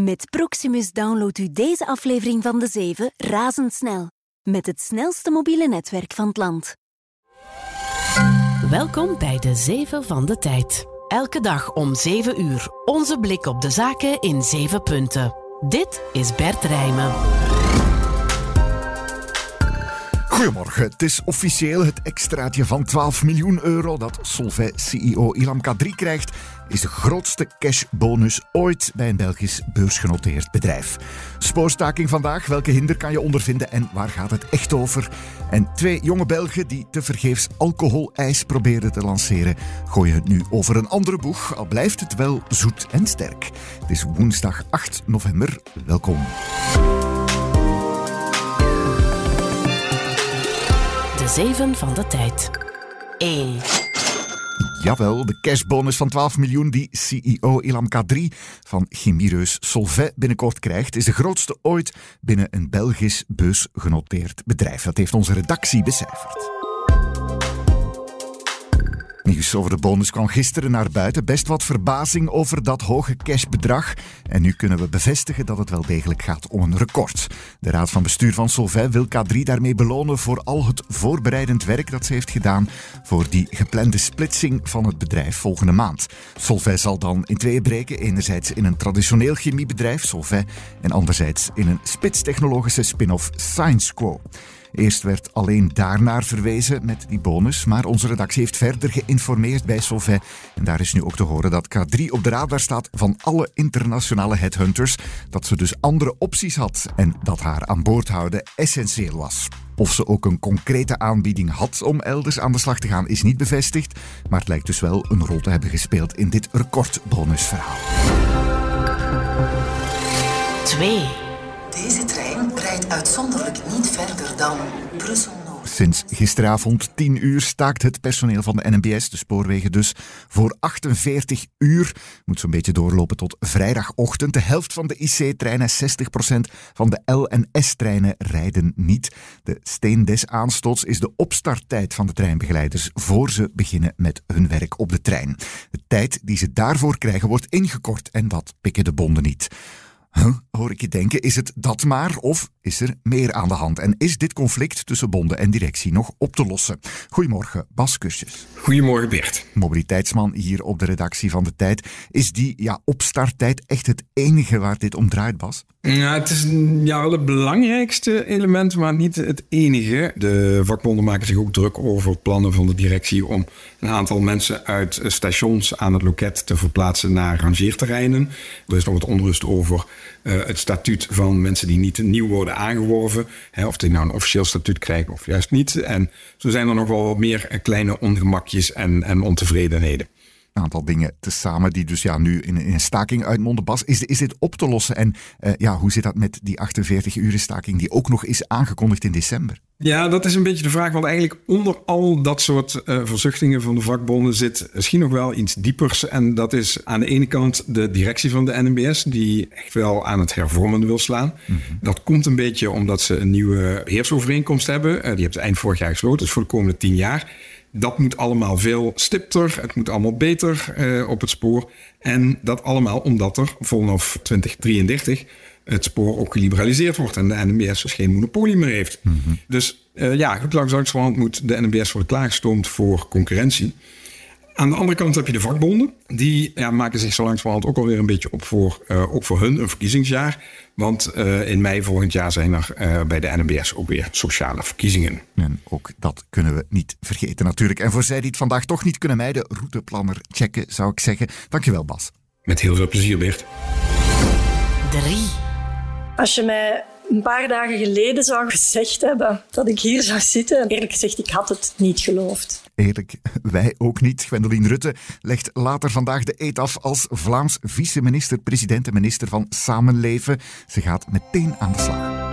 Met Proximus downloadt u deze aflevering van De Zeven razendsnel. Met het snelste mobiele netwerk van het land. Welkom bij De Zeven van de Tijd. Elke dag om 7 uur. Onze blik op de zaken in 7 punten. Dit is Bert Rijmen. Goedemorgen. Het is officieel het extraatje van 12 miljoen euro dat Solvay-CEO Ilham Kadri krijgt. Is de grootste cashbonus ooit bij een Belgisch beursgenoteerd bedrijf. Spoorstaking vandaag. Welke hinder kan je ondervinden en waar gaat het echt over? En twee jonge Belgen die tevergeefs alcoholijs probeerden te lanceren, gooien het nu over een andere boeg. Al blijft het wel zoet en sterk. Het is woensdag 8 november. Welkom. De Zeven van de Tijd. 1. Jawel, de cashbonus van 12 miljoen die CEO Ilham Kadri van chemiereus Solvay binnenkort krijgt, is de grootste ooit binnen een Belgisch beursgenoteerd bedrijf. Dat heeft onze redactie becijferd. Nieuws over de bonus kwam gisteren naar buiten. Best wat verbazing over dat hoge cashbedrag. En nu kunnen we bevestigen dat het wel degelijk gaat om een record. De Raad van Bestuur van Solvay wil K3 daarmee belonen voor al het voorbereidend werk dat ze heeft gedaan voor die geplande splitsing van het bedrijf volgende maand. Solvay zal dan in tweeën breken. Enerzijds in een traditioneel chemiebedrijf, Solvay, en anderzijds in een spitstechnologische spin-off ScienceQuo. Eerst werd alleen daarnaar verwezen met die bonus, maar onze redactie heeft verder geïnformeerd bij Solvay. En daar is nu ook te horen dat K3 op de radar staat van alle internationale headhunters. Dat ze dus andere opties had en dat haar aan boord houden essentieel was. Of ze ook een concrete aanbieding had om elders aan de slag te gaan, is niet bevestigd. Maar het lijkt dus wel een rol te hebben gespeeld in dit recordbonusverhaal. 2. Deze trein uitzonderlijk niet verder dan Brussel-Noord. Sinds gisteravond 10 uur staakt het personeel van de NMBS, de spoorwegen dus, voor 48 uur. Moet zo'n beetje doorlopen tot vrijdagochtend. De helft van de IC-treinen, 60% van de L- en S-treinen rijden niet. De steen des aanstoots is de opstarttijd van de treinbegeleiders voor ze beginnen met hun werk op de trein. De tijd die ze daarvoor krijgen wordt ingekort en dat pikken de bonden niet. Huh, hoor ik je denken, is het dat maar of is er meer aan de hand? En is dit conflict tussen bonden en directie nog op te lossen? Goedemorgen, Bas Kusjes. Goedemorgen Bert. Mobiliteitsman hier op de redactie van De Tijd. Is die ja, opstarttijd echt het enige waar dit om draait, Bas? Ja, het is ja, wel het belangrijkste element, maar niet het enige. De vakbonden maken zich ook druk over plannen van de directie om een aantal mensen uit stations aan het loket te verplaatsen naar rangeerterreinen. Er is nog wat onrust over uh, het statuut van mensen die niet nieuw worden aangeworven. Hè, of die nou een officieel statuut krijgen of juist niet. En zo zijn er nog wel wat meer kleine ongemakjes en, en ontevredenheden een aantal dingen tezamen die dus ja, nu in, in een staking uitmonden. Bas, is, is dit op te lossen? En uh, ja, hoe zit dat met die 48 uur staking die ook nog is aangekondigd in december? Ja, dat is een beetje de vraag. Want eigenlijk onder al dat soort uh, verzuchtingen van de vakbonden zit misschien nog wel iets diepers. En dat is aan de ene kant de directie van de NMBS, die echt wel aan het hervormen wil slaan. Mm -hmm. Dat komt een beetje omdat ze een nieuwe beheersovereenkomst hebben. Uh, die hebben ze eind vorig jaar gesloten, dus voor de komende tien jaar. Dat moet allemaal veel stipter. Het moet allemaal beter uh, op het spoor. En dat allemaal omdat er vanaf 2033 het spoor ook geliberaliseerd wordt en de NMBS dus geen monopolie meer heeft. Mm -hmm. Dus uh, ja, goed langzamerhand moet de NMBS worden klaargestoomd voor concurrentie. Aan de andere kant heb je de vakbonden. Die ja, maken zich zo langzamerhand ook alweer een beetje op voor, uh, ook voor hun een verkiezingsjaar. Want uh, in mei volgend jaar zijn er uh, bij de NMBS ook weer sociale verkiezingen. En ook dat kunnen we niet vergeten natuurlijk. En voor zij die het vandaag toch niet kunnen mijden, routeplanner checken zou ik zeggen. Dankjewel Bas. Met heel veel plezier Bert. 3. Als je mij een paar dagen geleden zou gezegd hebben dat ik hier zou zitten, eerlijk gezegd, ik had het niet geloofd. Eerlijk, wij ook niet. Gwendoline Rutte legt later vandaag de eet af als Vlaams vice-minister-president en minister van Samenleven. Ze gaat meteen aan de slag.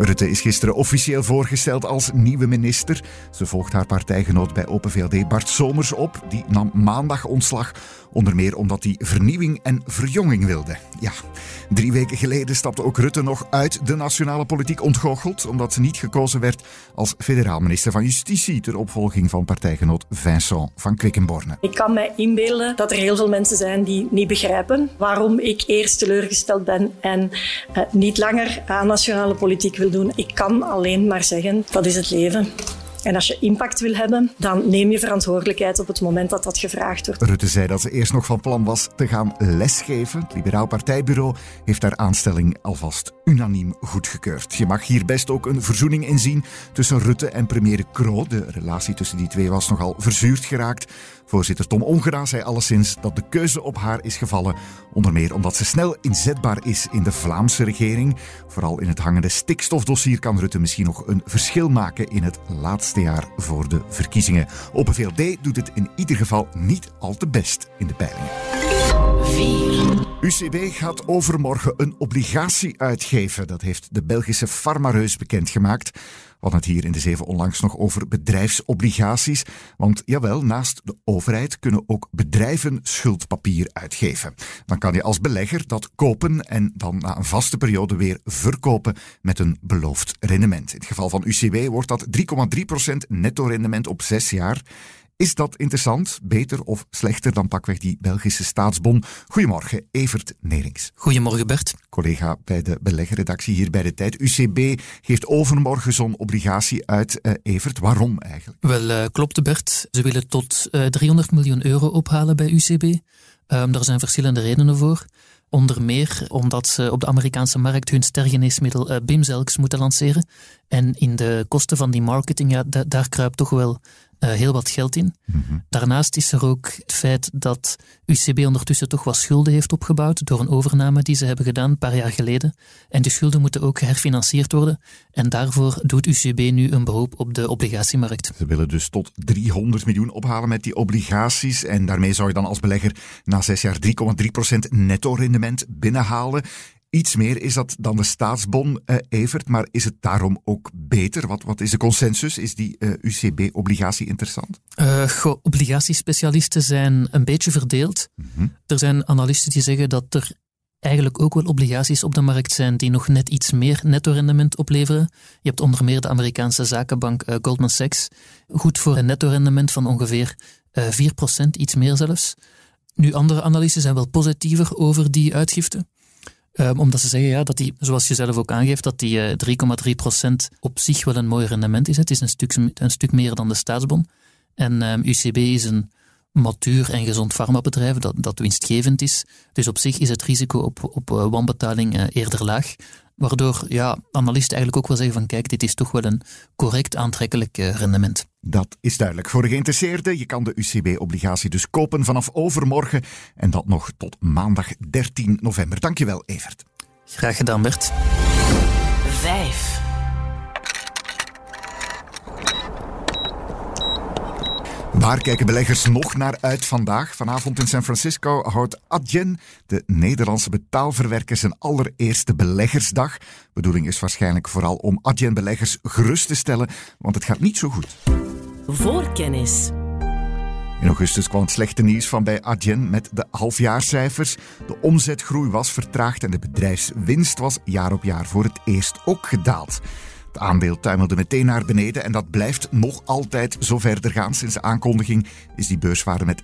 Rutte is gisteren officieel voorgesteld als nieuwe minister. Ze volgt haar partijgenoot bij Open VLD Bart Somers op. Die nam maandag ontslag, onder meer omdat hij vernieuwing en verjonging wilde. Ja, drie weken geleden stapte ook Rutte nog uit de nationale politiek ontgoocheld, omdat ze niet gekozen werd als federaal minister van Justitie ter opvolging van partijgenoot Vincent van Quickenborne. Ik kan mij inbeelden dat er heel veel mensen zijn die niet begrijpen waarom ik eerst teleurgesteld ben en eh, niet langer aan nationale politiek wil doen. Ik kan alleen maar zeggen, dat is het leven. En als je impact wil hebben, dan neem je verantwoordelijkheid op het moment dat dat gevraagd wordt. Rutte zei dat ze eerst nog van plan was te gaan lesgeven. Het Liberaal Partijbureau heeft haar aanstelling alvast unaniem goedgekeurd. Je mag hier best ook een verzoening in zien tussen Rutte en premier Kroo. De relatie tussen die twee was nogal verzuurd geraakt. Voorzitter Tom Ongera zei alleszins dat de keuze op haar is gevallen, onder meer omdat ze snel inzetbaar is in de Vlaamse regering. Vooral in het hangende stikstofdossier kan Rutte misschien nog een verschil maken in het laatste jaar voor de verkiezingen. Open VLD doet het in ieder geval niet al te best in de peilingen. 4. UCB gaat overmorgen een obligatie uitgeven. Dat heeft de Belgische farmareus bekendgemaakt. Hadden het hier in de Zeven onlangs nog over bedrijfsobligaties. Want jawel, naast de overheid kunnen ook bedrijven schuldpapier uitgeven. Dan kan je als belegger dat kopen en dan na een vaste periode weer verkopen met een beloofd rendement. In het geval van UCB wordt dat 3,3% netto rendement op zes jaar. Is dat interessant, beter of slechter dan pakweg die Belgische staatsbon? Goedemorgen, Evert Nerings. Goedemorgen Bert. Collega bij de beleggerredactie hier bij de Tijd. UCB geeft overmorgen zo'n obligatie uit. Uh, Evert, waarom eigenlijk? Wel, uh, klopt Bert. Ze willen tot uh, 300 miljoen euro ophalen bij UCB. Um, daar zijn verschillende redenen voor. Onder meer omdat ze op de Amerikaanse markt hun stergeneesmiddel uh, Bimzelx moeten lanceren. En in de kosten van die marketing, ja, da daar kruipt toch wel uh, heel wat geld in. Mm -hmm. Daarnaast is er ook het feit dat UCB ondertussen toch wat schulden heeft opgebouwd door een overname die ze hebben gedaan een paar jaar geleden. En die schulden moeten ook herfinancierd worden. En daarvoor doet UCB nu een beroep op de obligatiemarkt. Ze willen dus tot 300 miljoen ophalen met die obligaties. En daarmee zou je dan als belegger na zes jaar 3,3% netto rendement binnenhalen. Iets meer is dat dan de staatsbon, uh, Evert, maar is het daarom ook beter? Wat, wat is de consensus? Is die uh, UCB-obligatie interessant? Uh, goh, obligatiespecialisten zijn een beetje verdeeld. Mm -hmm. Er zijn analisten die zeggen dat er eigenlijk ook wel obligaties op de markt zijn die nog net iets meer netto-rendement opleveren. Je hebt onder meer de Amerikaanse zakenbank Goldman Sachs, goed voor een netto-rendement van ongeveer 4%, iets meer zelfs. Nu, andere analisten zijn wel positiever over die uitgifte. Um, omdat ze zeggen ja, dat die, zoals je zelf ook aangeeft, dat die uh, 3,3% op zich wel een mooi rendement is. Het is een stuk, een stuk meer dan de staatsbon. En um, UCB is een matuur en gezond farmabedrijf dat, dat winstgevend is. Dus op zich is het risico op, op uh, wanbetaling uh, eerder laag. Waardoor ja, analisten eigenlijk ook wel zeggen van kijk, dit is toch wel een correct aantrekkelijk uh, rendement. Dat is duidelijk voor de geïnteresseerden. Je kan de UCB-obligatie dus kopen vanaf overmorgen en dat nog tot maandag 13 november. Dankjewel, Evert. Graag gedaan, Bert. 5. Waar kijken beleggers nog naar uit vandaag? Vanavond in San Francisco houdt Adyen, de Nederlandse betaalverwerker, zijn allereerste beleggersdag. Bedoeling is waarschijnlijk vooral om Adyen-beleggers gerust te stellen, want het gaat niet zo goed. Voorkennis. In augustus kwam het slechte nieuws van bij Adyen met de halfjaarcijfers. De omzetgroei was vertraagd en de bedrijfswinst was jaar op jaar voor het eerst ook gedaald. Het aandeel tuimelde meteen naar beneden en dat blijft nog altijd zo verder gaan. Sinds de aankondiging is die beurswaarde met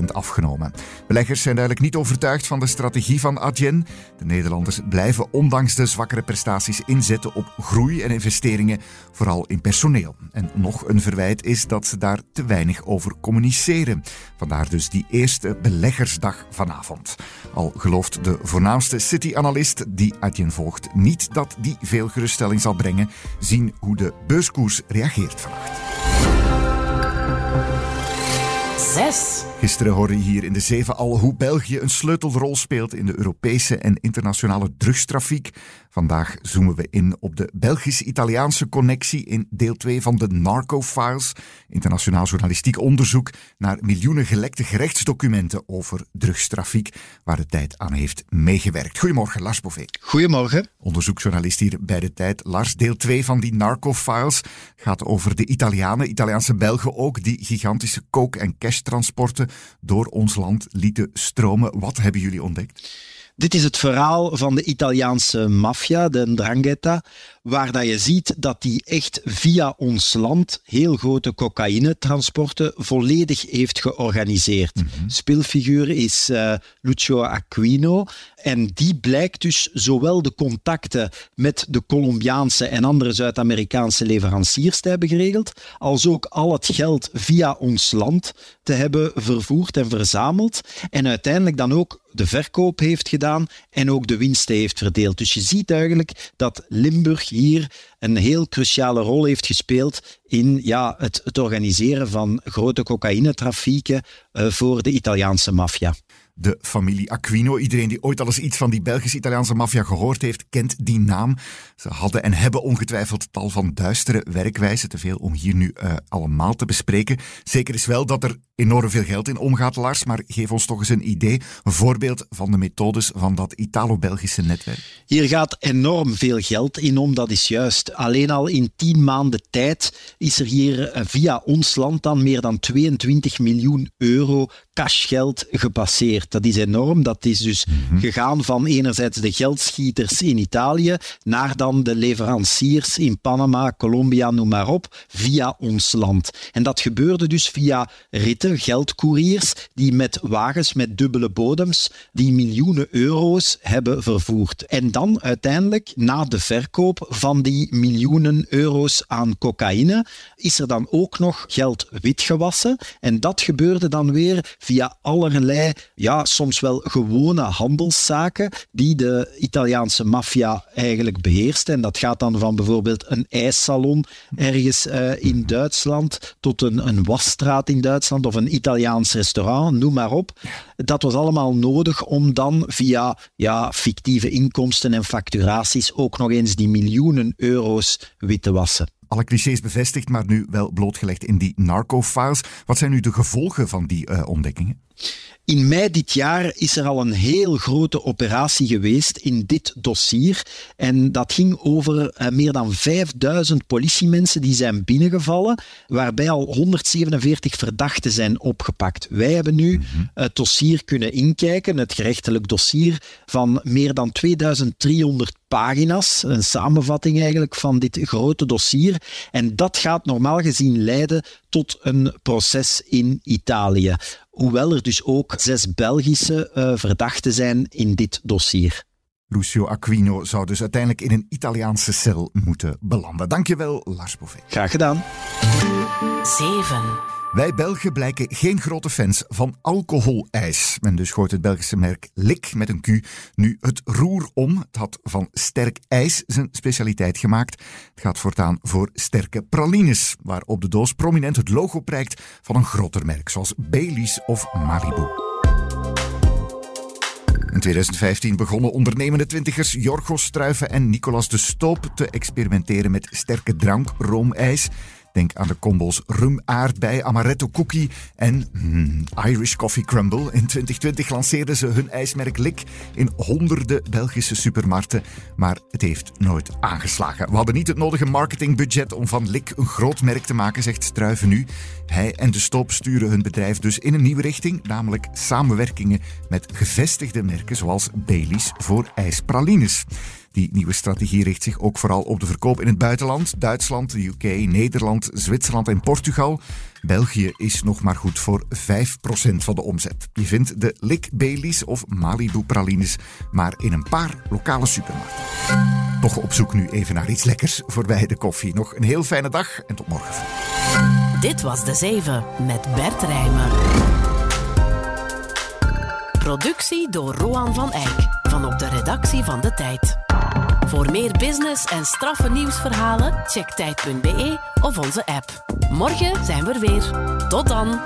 60% afgenomen. Beleggers zijn duidelijk niet overtuigd van de strategie van Adyen. De Nederlanders blijven ondanks de zwakkere prestaties inzetten op groei en investeringen, vooral in personeel. En nog een verwijt is dat ze daar te weinig over communiceren. Vandaar dus die eerste beleggersdag vanavond. Al gelooft de voornaamste City-analyst die Adyen volgt niet dat die veel geruststelling zal brengen. Zien hoe de beurskoers reageert vannacht. 6. Gisteren hoorde je hier in de zeven al hoe België een sleutelrol speelt in de Europese en internationale drugstrafiek. Vandaag zoomen we in op de Belgisch-Italiaanse connectie in deel 2 van de Narco-files. Internationaal journalistiek onderzoek naar miljoenen gelekte gerechtsdocumenten over drugstrafiek, waar de tijd aan heeft meegewerkt. Goedemorgen, Lars Bové. Goedemorgen. Onderzoeksjournalist hier bij de tijd. Lars, deel 2 van die Narco-files gaat over de Italianen, Italiaanse Belgen ook, die gigantische coke- en cash-transporten door ons land lieten stromen. Wat hebben jullie ontdekt? Dit is het verhaal van de Italiaanse maffia, de Ndrangheta, waar dat je ziet dat die echt via ons land heel grote cocaïnetransporten volledig heeft georganiseerd. Mm Speelfiguur is uh, Lucio Aquino en die blijkt dus zowel de contacten met de Colombiaanse en andere Zuid-Amerikaanse leveranciers te hebben geregeld, als ook al het geld via ons land te hebben vervoerd en verzameld en uiteindelijk dan ook de verkoop heeft gedaan en ook de winsten heeft verdeeld. Dus je ziet eigenlijk dat Limburg hier een heel cruciale rol heeft gespeeld in ja, het, het organiseren van grote cocaïnetrafieken uh, voor de Italiaanse maffia de familie Aquino. Iedereen die ooit al eens iets van die Belgisch-Italiaanse maffia gehoord heeft, kent die naam. Ze hadden en hebben ongetwijfeld tal van duistere werkwijzen, te veel om hier nu uh, allemaal te bespreken. Zeker is wel dat er enorm veel geld in omgaat, Lars, maar geef ons toch eens een idee, een voorbeeld van de methodes van dat Italo-Belgische netwerk. Hier gaat enorm veel geld in om, dat is juist. Alleen al in tien maanden tijd is er hier uh, via ons land dan meer dan 22 miljoen euro cashgeld gepasseerd. Dat is enorm. Dat is dus mm-hmm. gegaan van enerzijds de geldschieters in Italië naar dan de leveranciers in Panama, Colombia, noem maar op, via ons land. En dat gebeurde dus via ritten, geldcouriers, die met wagens met dubbele bodems die miljoenen euro's hebben vervoerd. En dan uiteindelijk, na de verkoop van die miljoenen euro's aan cocaïne, is er dan ook nog geld witgewassen. En dat gebeurde dan weer via allerlei, ja, soms wel gewone handelszaken die de Italiaanse maffia eigenlijk beheerst. En dat gaat dan van bijvoorbeeld een ijssalon ergens uh, in Duitsland tot een, een wasstraat in Duitsland of een Italiaans restaurant, noem maar op. Dat was allemaal nodig om dan via ja, fictieve inkomsten en facturaties ook nog eens die miljoenen euro's wit te wassen alle clichés bevestigd, maar nu wel blootgelegd in die narco-files. Wat zijn nu de gevolgen van die uh, ontdekkingen? In mei dit jaar is er al een heel grote operatie geweest in dit dossier. En dat ging over uh, meer dan 5000 politiemensen die zijn binnengevallen, waarbij al 147 verdachten zijn opgepakt. Wij hebben nu mm -hmm. het dossier kunnen inkijken, het gerechtelijk dossier van meer dan 2300 pagina's, een samenvatting eigenlijk van dit grote dossier. En dat gaat normaal gezien leiden tot een proces in Italië. Hoewel er dus ook zes Belgische uh, verdachten zijn in dit dossier. Lucio Aquino zou dus uiteindelijk in een Italiaanse cel moeten belanden. Dankjewel, Lars Bouvet. Graag gedaan. 7. Wij Belgen blijken geen grote fans van alcoholijs. Men dus gooit het Belgische merk Lik met een Q nu het roer om. Het had van sterk ijs zijn specialiteit gemaakt. Het gaat voortaan voor sterke pralines, waar op de doos prominent het logo prijkt van een groter merk, zoals Baileys of Malibu. In 2015 begonnen ondernemende twintigers Jorgos Struiven en Nicolas de Stoop te experimenteren met sterke drank, roomijs. Denk aan de combos rum aardbei, amaretto cookie en mm, Irish coffee crumble. In 2020 lanceerden ze hun ijsmerk Lik in honderden Belgische supermarkten, maar het heeft nooit aangeslagen. We hadden niet het nodige marketingbudget om van Lik een groot merk te maken, zegt Struiven nu. Hij en de Stop sturen hun bedrijf dus in een nieuwe richting, namelijk samenwerkingen met gevestigde merken zoals Baileys voor ijspralines. Die nieuwe strategie richt zich ook vooral op de verkoop in het buitenland. Duitsland, de UK, Nederland, Zwitserland en Portugal. België is nog maar goed voor 5% van de omzet. Je vindt de Lick Baileys of Malibu pralines maar in een paar lokale supermarkten. Toch op zoek nu even naar iets lekkers voorbij de koffie. Nog een heel fijne dag en tot morgen. Dit was De Zeven met Bert Rijmen. Productie door Roan van Eyck van op de redactie van De Tijd. Voor meer business en straffe nieuwsverhalen, check tijd.be of onze app. Morgen zijn we er weer. Tot dan!